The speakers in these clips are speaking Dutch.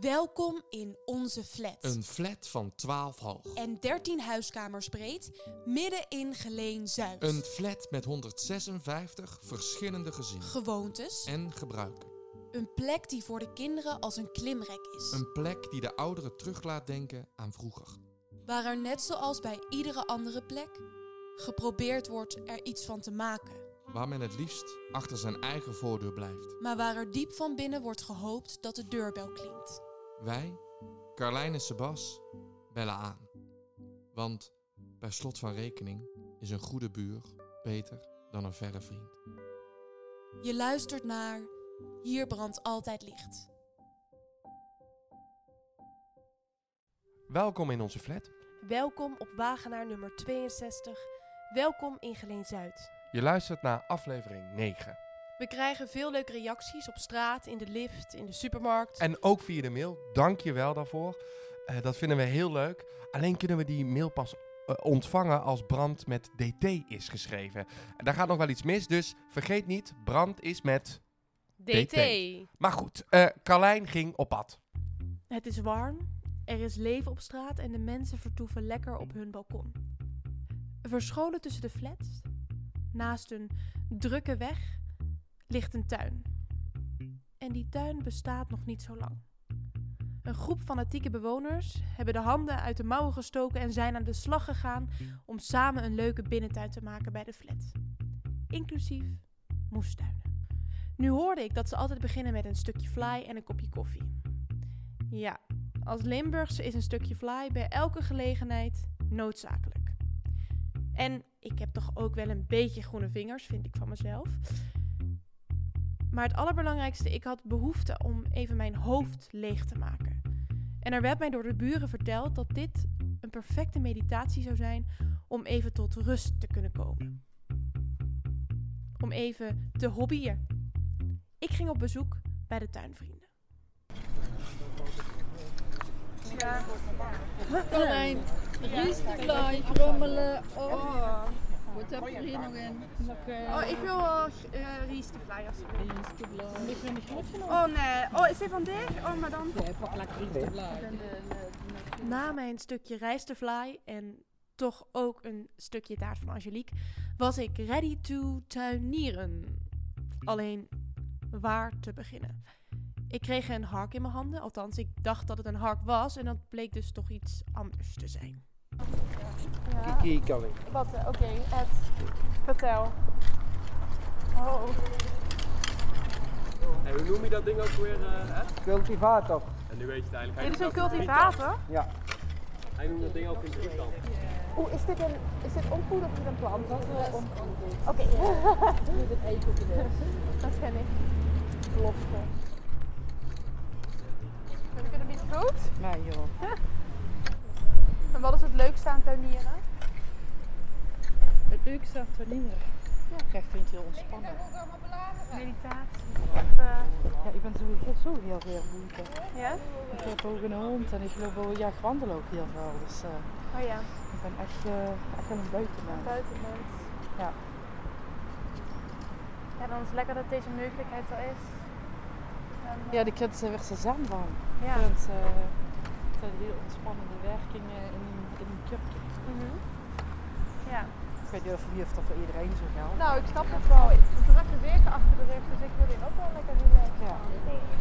Welkom in onze flat. Een flat van 12 hoog. En 13 huiskamers breed, midden in Geleen Zuid. Een flat met 156 verschillende gezinnen Gewoontes. en gebruiken. Een plek die voor de kinderen als een klimrek is. Een plek die de ouderen terug laat denken aan vroeger. Waar er net zoals bij iedere andere plek geprobeerd wordt er iets van te maken. Waar men het liefst achter zijn eigen voordeur blijft. Maar waar er diep van binnen wordt gehoopt dat de deurbel klinkt. Wij, Carlijn en Sebas, bellen aan. Want per slot van rekening is een goede buur beter dan een verre vriend. Je luistert naar Hier brandt altijd licht. Welkom in onze flat. Welkom op Wagenaar nummer 62. Welkom in Geleen Zuid. Je luistert naar aflevering 9. We krijgen veel leuke reacties op straat, in de lift, in de supermarkt. En ook via de mail. Dank je wel daarvoor. Eh, dat vinden we heel leuk. Alleen kunnen we die mail pas eh, ontvangen als brand met DT is geschreven. En daar gaat nog wel iets mis, dus vergeet niet, brand is met... DT. Maar goed, eh Carlijn ging op pad. Het is warm, er is leven op straat en de mensen vertoeven lekker op hun balkon. Verscholen tussen de flats, naast een drukke weg, ligt een tuin. En die tuin bestaat nog niet zo lang. Een groep fanatieke bewoners hebben de handen uit de mouwen gestoken en zijn aan de slag gegaan om samen een leuke binnentuin te maken bij de flat. Inclusief moestuinen. Nu hoorde ik dat ze altijd beginnen met een stukje fly en een kopje koffie. Ja, als Limburgse is een stukje fly bij elke gelegenheid noodzakelijk. En ik heb toch ook wel een beetje groene vingers, vind ik van mezelf. Maar het allerbelangrijkste, ik had behoefte om even mijn hoofd leeg te maken. En er werd mij door de buren verteld dat dit een perfecte meditatie zou zijn om even tot rust te kunnen komen. Om even te hobbyen. Ik ging op bezoek bij de tuinvrienden. Blijven, rommelen. Oh. Wat heb je hier nog in? Eh, Oh, ik wil wel uh, Ries de Fly alsjeblieft. blijven. Ik vind het goed genoeg. Oh nee, oh is dit van dit? Oh, maar dan... Ja, pak lekker blijven. Na mijn stukje rijstefly en toch ook een stukje taart van Angelique, was ik ready to tuinieren. Alleen, waar te beginnen? Ik kreeg een hark in mijn handen, althans ik dacht dat het een hark was en dat bleek dus toch iets anders te zijn. Kiki Calling. Wat, eh, oké, Ed, vertel. Oh, En hoe noem je dat ding ook weer? eh Cultivator. En nu weet je het eigenlijk. dit is een cultivator. Ja. Hij noemt dat ding ook in drietal. Oeh, is dit een, is dit ompoed of is dit een plant? Dat is ompoed. Oké. dat ken ik. Belofte. Vind ik het niet goed? Nee joh. En wat is het leukste aan tuinieren? Het leukste aan tuinieren. Ja. Ik vind het heel ontspannen. Meditatie. Of, eh, Ja, ik ben sowieso zo heel veel moeite. ja? Ik heb ook een hond en ik loop ook, ja, ik wandel ook heel veel. Dus eh, Oh ja, ik ben echt, eh, echt een buitenmens. buitenmens. Ja. Ja, dan is het lekker dat deze mogelijkheid er is. En, Ja, die kind werd er zen van. ja. Eh, het zijn heel ontspannende werkingen in een, in een kurkje. Mhm. ja. Ik weet niet of, dat voor iedereen zo geldt. Nou, ik snap het wel. Een drukke weken achter de rug, dus ik wil hier ook wel lekker relaxen. Ja.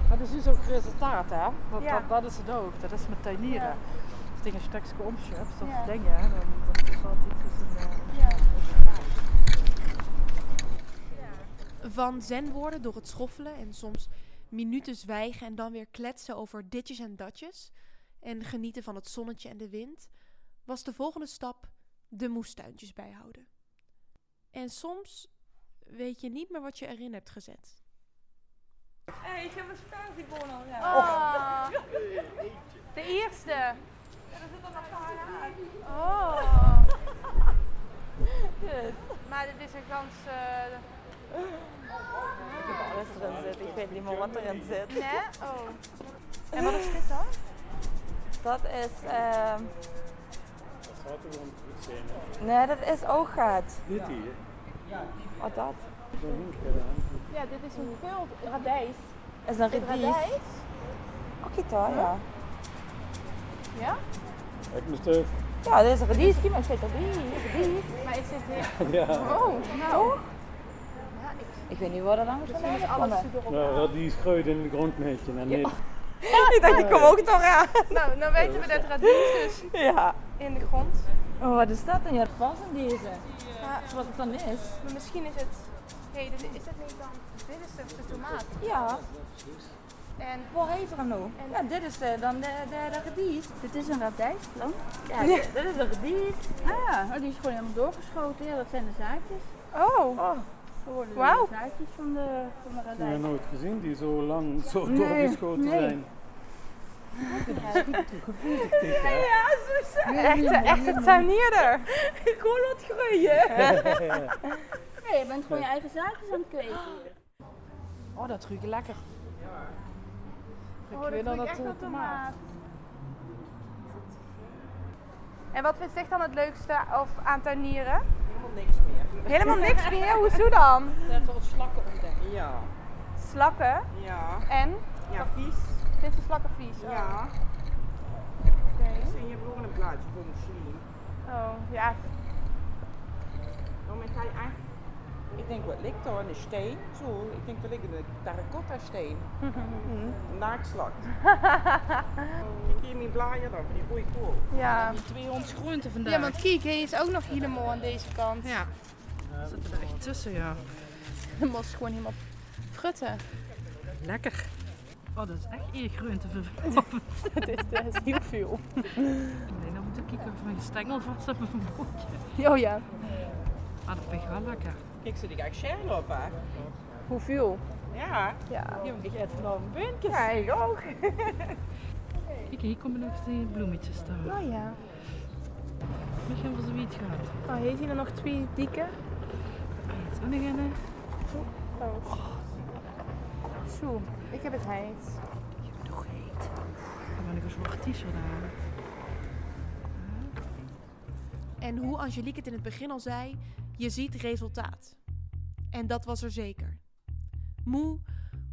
Maar dat is dus ook resultaat, hè? Want Ja. dat, dat is het ook. Dat is met tuinieren. Ja. Als dingen een stukje omschuift of Ja. dingen, dan, dan is het altijd dus een eh, Ja. Van zen worden door het schoffelen en soms minuten zwijgen en dan weer kletsen over ditjes en datjes en genieten van het zonnetje en de wind, was de volgende stap de moestuintjes bijhouden. En soms weet je niet meer wat je erin hebt gezet. Hé, ik heb een spaardiebonnen. Ja. Oh. De eerste. Ja, er zit er nog een Oh. Maar dit is een kans. eh alles erin zit. Ik weet niet meer wat erin zit. nee? Oh. En wat is dit dan? Dat is. ehm nee, dat is oogaat. Dit hier. Wat dat? Ja, dit is een guld radijs. Is een radijs? Oh, gitaar, ja. Ja? Ik moest de... Ja, dit is een radiesje, maar ik zit. Radies. Maar is dit heel... Ja, Oh, nou. Ik weet niet waar dat anders is Alles door nou, die scheut in de grond een beetje. Ik dacht, die kom ook toch aan. Nou, nou weten we dat radies dus Ja. in de grond. Oh, wat is dat dan? Ja, vast in deze. Ja, Wat het dan is. maar misschien is het... Hé, dit is het niet dan... Dit is de, de tomaat. Ja, En waar heet er nou? En- Ja, dit is de, dan de, de, de radies. Dit is een radijsplant. Ja, dit, dit is een radies. Ah, oh, die is gewoon helemaal doorgeschoten. Ja, dat zijn de zaadjes. Oh, Oh, Dat de Wauw. zaadjes van de, van de Ik heb nooit gezien die zo lang zo Nee, doorgeschoten nee. zijn. ja, zo. Echte, echte tuinierder. ik hoor wat groeien. Nee, je bent gewoon je eigen zaadjes aan het kweken. Oh, dat ruikt lekker. Oh, dat ruikt echt naar tomaat. En wat vindt zich dan het leukste of aan tuinieren? Helemaal niks meer. Helemaal niks meer? Hoezo dan? Net al slakken ontdekken. Ja. Slakken Ja. en? Ja, vies. Dit is slakkenvies. Ja. Oké. Je hebt ook een plaatje voor misschien. Oh, ja. Dan ga je eigenlijk... Ik denk, wat ligt daar? Een steen? Zo, ik denk, er ligt een terracotta steen. Hm, Naakslak. Kijk hier mijn blaadje dan, van die goeie kool. Ja. Die 200 groenten vandaag. Ja, want kijk, hij is ook nog helemaal aan deze kant. Ja. Zit er echt tussen, ja. Dan moest gewoon helemaal frutten. Lekker. Oh, dat is echt eer groente voor dat, is, dat is heel veel. Nee, dan moet ik kijken of mijn stengel vast op mijn broodje. Oh ja. Ah, dat vind ik wel lekker. Ik echt scherp op, hè? Hoeveel? Ja. Ja. Hier heb ik echt een puntje. Ja, ik ook. Kijk, hier komen nog die bloemetjes staan. Oh ja. Misschien voor zoiets gaat. Oh, heeft hij er nog twee dikke? Ah, is nog een. Oh. Zo, ik heb het heet. Toch heet. Dan ben ik een zwart t-shirt aan. En hoe Angelique het in het begin al zei, je ziet resultaat. En dat was er zeker. Moe,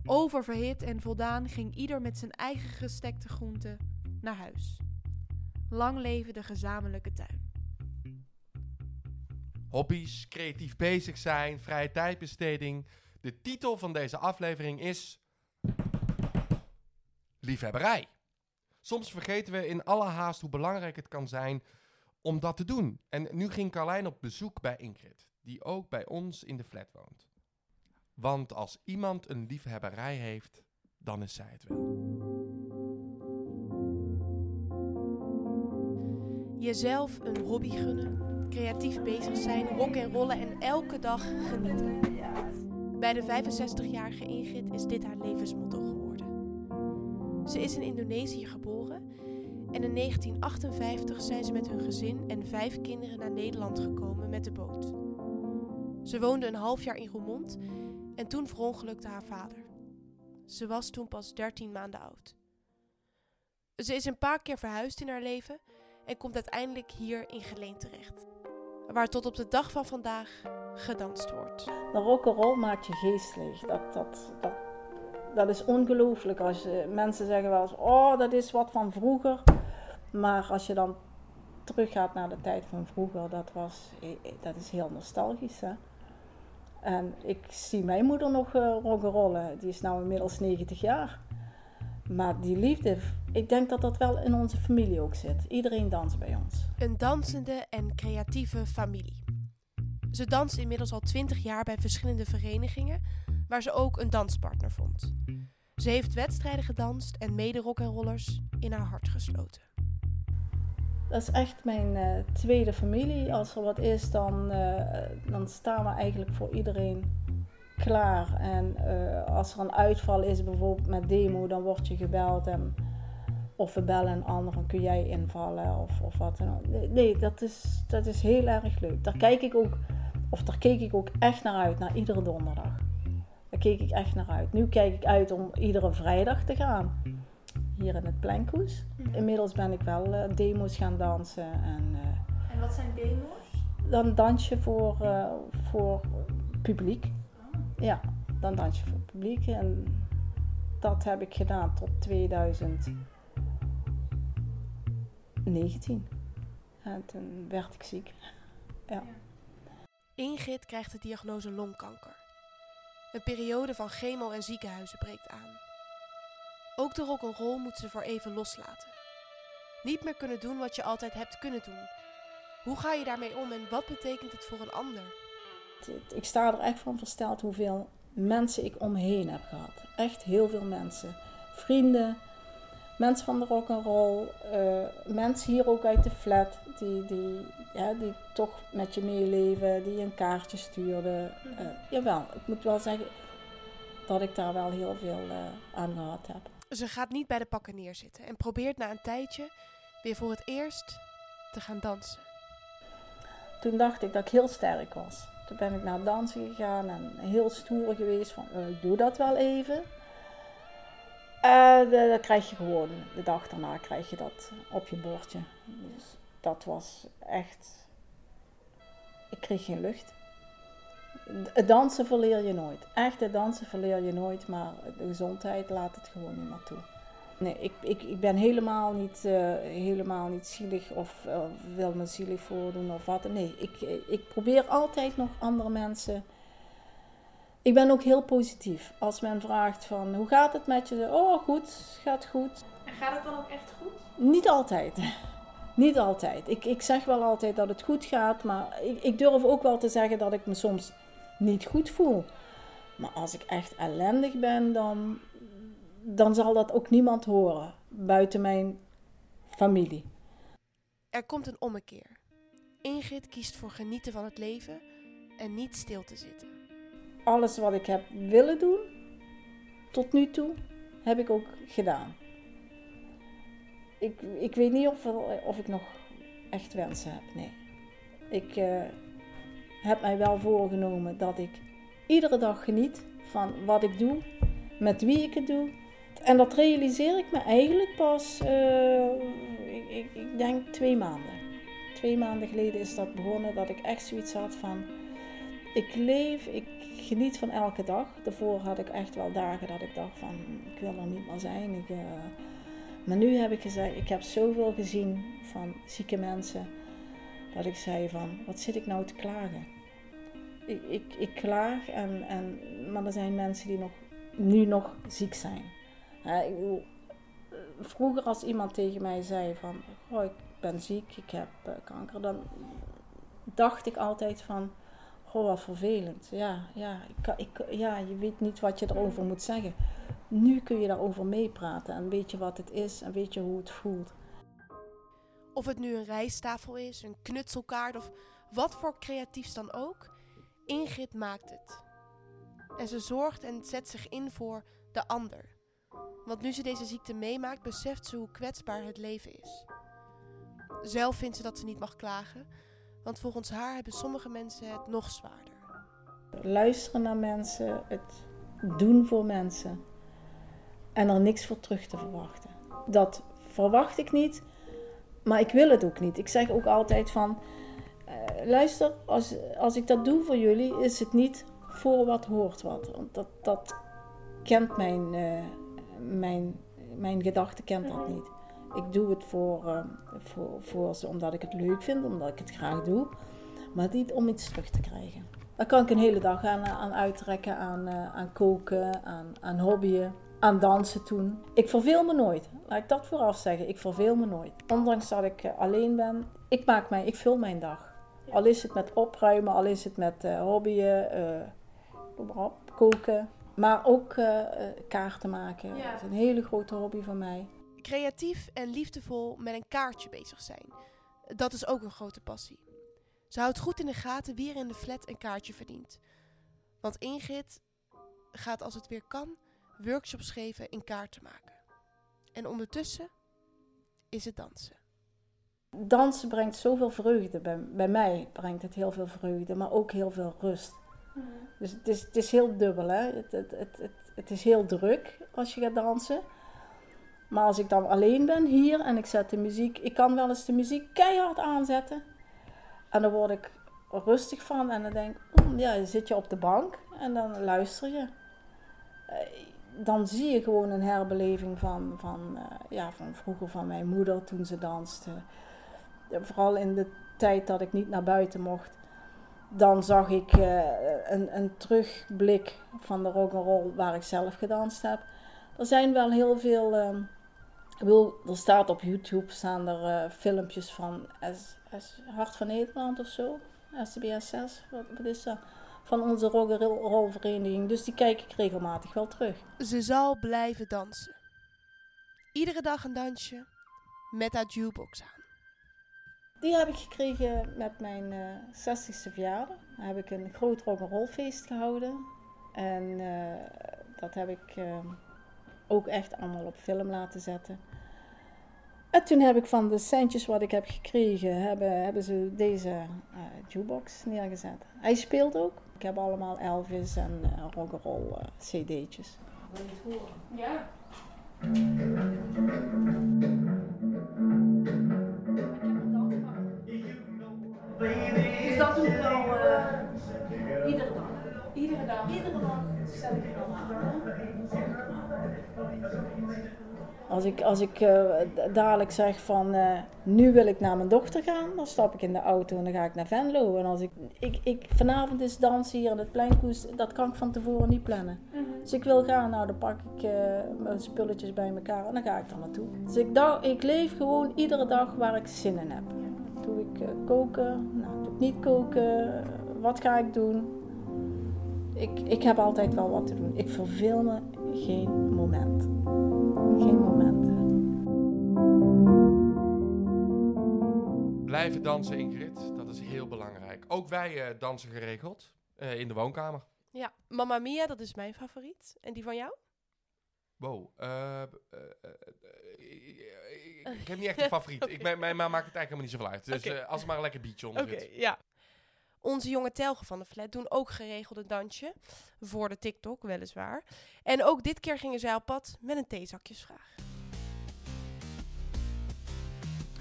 oververhit en voldaan ging ieder met zijn eigen gestekte groenten naar huis. Lang leven de gezamenlijke tuin. Hobby's, creatief bezig zijn, vrije tijdbesteding. De titel van deze aflevering is. Liefhebberij. Soms vergeten we in alle haast hoe belangrijk het kan zijn om dat te doen. En nu ging Carlijn op bezoek bij Ingrid, die ook bij ons in de flat woont. Want als iemand een liefhebberij heeft, dan is zij het wel. Jezelf een hobby gunnen, creatief bezig zijn, rock en rollen en elke dag genieten. Bij de 65-jarige Ingrid is dit haar levensmotto geworden. Ze is in Indonesië geboren en in 1958 zijn ze met hun gezin en vijf kinderen naar Nederland gekomen met de boot. Ze woonde een half jaar in Roermond en toen verongelukte haar vader. Ze was toen pas 13 maanden oud. Ze is een paar keer verhuisd in haar leven en komt uiteindelijk hier in Geleen terecht. Waar tot op de dag van vandaag gedanst wordt. De rock'n'roll maakt je geestelijk. Dat, dat, dat, dat is ongelooflijk. Als je, mensen zeggen wel eens, oh dat is wat van vroeger. Maar als je dan teruggaat naar de tijd van vroeger, dat, was, eh, dat is heel nostalgisch. Hè? En ik zie mijn moeder nog uh, rock'n'rollen. Die is nu inmiddels 90 jaar. Maar die liefde, ik denk dat dat wel in onze familie ook zit. Iedereen danst bij ons. Een dansende en creatieve familie. Ze danst inmiddels al 20 jaar bij verschillende verenigingen, waar ze ook een danspartner vond. Ze heeft wedstrijden gedanst en mede rock'n'rollers in haar hart gesloten. Dat is echt mijn uh, tweede familie. Als er wat is, dan, uh, dan staan we eigenlijk voor iedereen klaar. En uh, als er een uitval is, bijvoorbeeld met demo, dan word je gebeld. En, of we bellen een ander, kun jij invallen of, of wat dan ook. Nee, nee, dat, is, dat is heel erg leuk. Daar kijk ik ook, of daar keek ik ook echt naar uit, naar iedere donderdag. Daar keek ik echt naar uit. Nu kijk ik uit om iedere vrijdag te gaan. Hier in het Plenkoes. Inmiddels ben ik wel uh, demo's gaan dansen. En, uh, en wat zijn demo's? Dan dans je voor, uh, voor publiek. Ja, dan dans je voor publiek. En dat heb ik gedaan tot 2019. En toen werd ik ziek. Ja. Ingrid krijgt de diagnose longkanker. Een periode van chemo en ziekenhuizen breekt aan. Ook de rock'n'roll moet ze voor even loslaten. Niet meer kunnen doen wat je altijd hebt kunnen doen. Hoe ga je daarmee om en wat betekent het voor een ander? Ik sta er echt van versteld hoeveel mensen ik om me heen heb gehad. Echt heel veel mensen. Vrienden, mensen van de rock'n'roll, uh, mensen hier ook uit de flat die, die, ja, die toch met je meeleven, die een kaartje stuurden. Uh, jawel, ik moet wel zeggen dat ik daar wel heel veel uh, aan gehad heb. Ze gaat niet bij de pakken neerzitten en probeert na een tijdje weer voor het eerst te gaan dansen. Toen dacht ik dat ik heel sterk was. Toen ben ik naar dansen gegaan en heel stoer geweest van ik doe dat wel even. En uh, dan krijg je gewoon, de dag daarna krijg je dat op je bordje. Dus dat was echt, ik kreeg geen lucht. Het dansen verleer je nooit. Echt, het dansen verleer je nooit, maar de gezondheid laat het gewoon niet meer toe. Nee, ik, ik, ik ben helemaal niet, uh, helemaal niet zielig of uh, wil me zielig voordoen of wat. Nee, ik, ik probeer altijd nog andere mensen ik ben ook heel positief. Als men vraagt van hoe gaat het met je? Oh, goed, gaat goed. En gaat het dan ook echt goed? Niet altijd. Niet altijd. Ik, ik zeg wel altijd dat het goed gaat, maar ik, ik durf ook wel te zeggen dat ik me soms niet goed voel. Maar als ik echt ellendig ben, dan, dan zal dat ook niemand horen, buiten mijn familie. Er komt een ommekeer. Ingrid kiest voor genieten van het leven en niet stil te zitten alles wat ik heb willen doen, tot nu toe, heb ik ook gedaan. Ik, ik weet niet of, of ik nog echt wensen heb, nee. Ik uh, heb mij wel voorgenomen dat ik iedere dag geniet van wat ik doe, met wie ik het doe. En dat realiseer ik me eigenlijk pas, uh, ik, ik, ik denk twee maanden. Twee maanden geleden is dat begonnen dat ik echt zoiets had van, ik leef, ik geniet van elke dag. Daarvoor had ik echt wel dagen dat ik dacht van ik wil er niet meer zijn. Ik, uh... maar nu heb ik gezegd, ik heb zoveel gezien van zieke mensen. Dat ik zei van wat zit ik nou te klagen? Ik, ik, ik klaag, en, en, maar er zijn mensen die nog, nu nog ziek zijn. vroeger als iemand tegen mij zei van oh, ik ben ziek, ik heb uh, kanker, dan dacht ik altijd van Oh, wat vervelend. Ja, ja, ik, ik, ja, je weet niet wat je erover moet zeggen. Nu kun je daarover meepraten en weet je wat het is en weet je hoe het voelt. Of het nu een rijsttafel is, een knutselkaart of wat voor creatiefs dan ook, Ingrid maakt het. En ze zorgt en zet zich in voor de ander. Want nu ze deze ziekte meemaakt, beseft ze hoe kwetsbaar het leven is. Zelf vindt ze dat ze niet mag klagen, want volgens haar hebben sommige mensen het nog zwaarder. Luisteren naar mensen, het doen voor mensen en er niks voor terug te verwachten. Dat verwacht ik niet, maar ik wil het ook niet. Ik zeg ook altijd van, uh, luister, als, als ik dat doe voor jullie, is het niet voor wat hoort wat. Want dat, dat kent mijn, uh, mijn, mijn gedachte kent dat niet. Ik doe het voor, uh, voor, voor ze omdat ik het leuk vind, omdat ik het graag doe. Maar niet om iets terug te krijgen. Daar kan ik een hele dag aan, aan uittrekken, aan, uh, aan koken, aan, aan hobbyen, aan dansen doen. Ik verveel me nooit. Laat ik dat vooraf zeggen. Ik verveel me nooit. Ondanks dat ik uh, alleen ben, ik, maak mij, ik vul mijn dag. Al is het met opruimen, al is het met uh, hobbyen, koken. Maar ook kaarten maken. Ja. Dat is een hele grote hobby van mij. Creatief en liefdevol met een kaartje bezig zijn. Dat is ook een grote passie. Ze houdt goed in de gaten wie er in de flat een kaartje verdient. Want Ingrid gaat als het weer kan workshops geven in kaarten maken. En ondertussen is het dansen. Dansen brengt zoveel vreugde. Bij, bij mij brengt het heel veel vreugde, maar ook heel veel rust. Mhm. Dus het is, het is heel dubbel. Hè? Het, het, het, het, het is heel druk als je gaat dansen. Maar als ik dan alleen ben hier en ik zet de muziek, ik kan wel eens de muziek keihard aanzetten. En dan word ik rustig van en dan denk ik, oh, ja, dan zit je op de bank en dan luister je. Dan zie je gewoon een herbeleving van, van, eh, ja, van vroeger van mijn moeder toen ze danste. Vooral in de tijd dat ik niet naar buiten mocht. Dan zag ik eh, een, een terugblik van de rock'n'roll waar ik zelf gedanst heb. Er zijn wel heel veel. ehm, ik bedoel, er staat op YouTube staan er eh, filmpjes van S, S, Hart van Nederland of zo. SBS 6, wat, wat is dat? Van onze rock'n'roll vereniging. Dus die kijk ik regelmatig wel terug. Ze zal blijven dansen. Iedere dag een dansje met haar jukebox aan. Die heb ik gekregen met mijn eh 60ste verjaardag. Daar heb ik een groot rock'n'roll feest gehouden. En eh, dat heb ik eh, ook echt allemaal op film laten zetten. En toen heb ik van de centjes wat ik heb gekregen, hebben, hebben ze deze eh jukebox neergezet. Hij speelt ook. Ik heb allemaal Elvis en eh rock'n'roll eh, cd'tjes. Wil je het horen? Ja. Dus dat doe ik wel eh, iedere dag. Iedere dag? Iedere dag stel ik er wel aan. Als ik, als ik eh, dadelijk zeg van eh, nu wil ik naar mijn dochter gaan, dan stap ik in de auto en dan ga ik naar Venlo. En als ik, ik, ik vanavond is dansen hier in het pleinkoes, dat kan ik van tevoren niet plannen. Dus ik wil gaan, nou dan pak ik eh, mijn spulletjes bij elkaar en dan ga ik daar naartoe. Dus ik, ik leef gewoon iedere dag waar ik zin in heb. Doe ik koken? Nou, doe ik niet koken? Wat ga ik doen? Ik, ik heb altijd wel wat te doen. Ik verveel me geen moment. Geen moment. Blijven dansen, Ingrid. Dat is heel belangrijk. Ook wij eh, dansen geregeld eh, in de woonkamer. Ja, Mamma Mia, dat is mijn favoriet. En die van jou? Wow. eh, ik heb niet echt een favoriet. ik, mijn, mijn ma maakt het eigenlijk helemaal niet zoveel uit. Dus eh, als er maar een lekker beatje onder Oké, zit. ja. Onze jonge telgen van de flat doen ook geregeld een dansje. Voor de TikTok, weliswaar. En ook dit keer gingen zij op pad met een theezakjesvraag.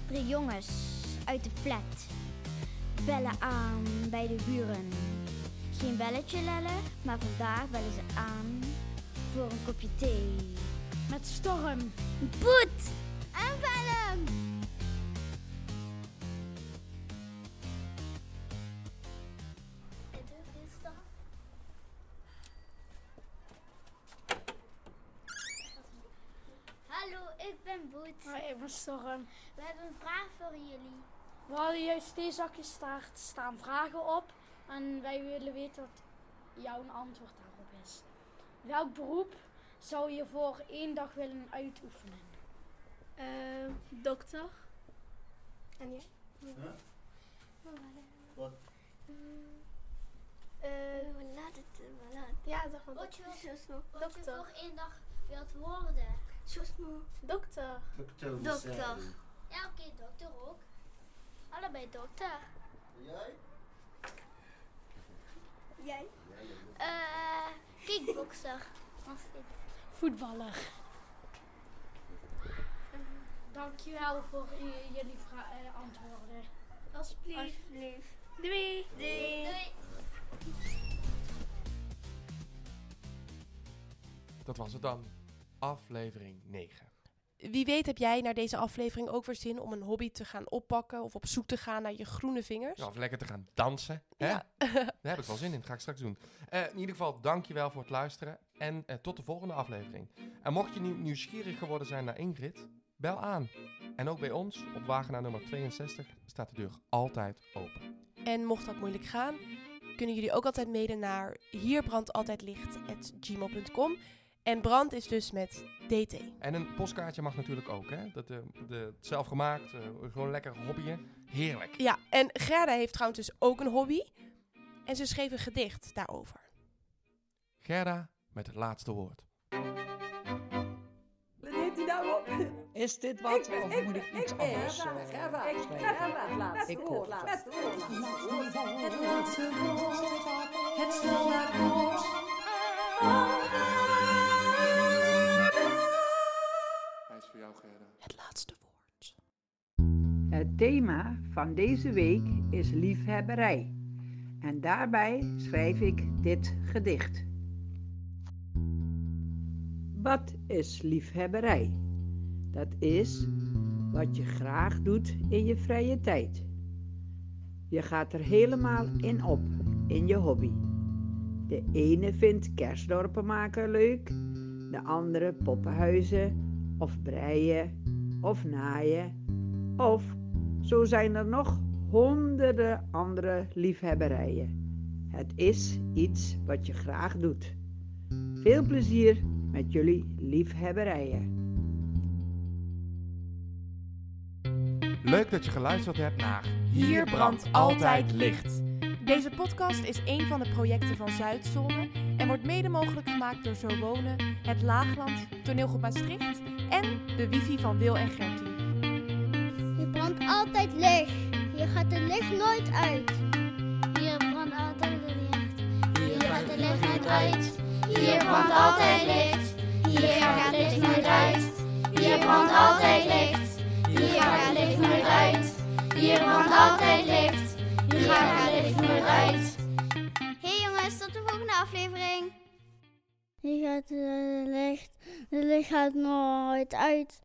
Drie jongens uit de flat bellen aan bij de buren. Geen belletje lellen, maar vandaag bellen ze aan voor een kopje thee. Met storm, boet en velm. Hallo, ik ben Boet. Hoi, ik ben Storm. We hebben een vraag voor jullie. We hadden juist theezakjes, daar staan vragen op. En wij willen weten wat jouw antwoord daarop is. Welk beroep zou je voor één dag willen uitoefenen? dokter. En jij? Wat? laat het maar laat. Ja, zeg maar. Wat je, wat je Dokter. voor één dag wilt worden. Dokter. Dokter. Ja, oké, dokter ook. Allebei dokter. Jij? Jij? Eh, kickboxer. Was dit. Voetballer. Dankjewel voor jullie vra- eh, antwoorden. Alsjeblieft. Alsjeblieft. Doei. Doei. Dat was het dan. Aflevering 9. Wie weet heb jij naar deze aflevering ook weer zin om een hobby te gaan oppakken of op zoek te gaan naar je groene vingers? Ja, of lekker te gaan dansen. Hè? Ja. Daar heb ik wel zin in. Dat ga ik straks doen. Eh, in ieder geval, dankjewel voor het luisteren. En eh, tot de volgende aflevering. En mocht je nieuw- nieuwsgierig geworden zijn naar Ingrid, bel aan. En ook bij ons, op wagenaar nummer 62, staat de deur altijd open. En mocht dat moeilijk gaan, kunnen jullie ook altijd mailen naar hierbrandt.altijdlicht@gmail.com. En brand is dus met DT. En een postkaartje mag natuurlijk ook, hè? Dat, eh, de, zelf gemaakt, eh, gewoon lekker hobbyen. Heerlijk. Ja, en Gerda heeft trouwens dus ook een hobby. En ze schreef een gedicht daarover. Gerda met het laatste woord. Neemt u nou op? Is dit wat? Ik of ik moet ik ik iets ben- anders Gerda, eh, Gerda, ik- schrijven? Gerda, het laatste Ik woord, het. laatste woord, laatste. Het laatste woord, het standaardwoord Hij Thema van deze week is liefhebberij. En daarbij schrijf ik dit gedicht. Wat is liefhebberij? Dat is wat je graag doet in je vrije tijd. Je gaat er helemaal in op, in je hobby. De ene vindt kerstdorpen maken leuk, de andere poppenhuizen of breien of naaien. Of zo zijn er nog honderden andere liefhebberijen. Het is iets wat je graag doet. Veel plezier met jullie liefhebberijen. Leuk dat je geluisterd hebt naar Hier brandt altijd licht. Deze podcast is een van de projecten van Zuidzone en wordt mede mogelijk gemaakt door Zo Wonen, Het Laagland, Toneelgroep Maastricht en de wifi van Wil en Gertie. Altijd licht. Hier gaat de licht nooit uit. Hier brandt altijd licht. Hier gaat de licht nooit uit. Hier brandt altijd licht. Hier gaat het licht nooit uit. Hier brandt altijd licht. Hier gaat het licht nooit uit. Hier brandt altijd licht. Hier gaat het licht nooit uit. Hey jongens, tot de volgende aflevering. Hier gaat het licht. De licht gaat nooit uit.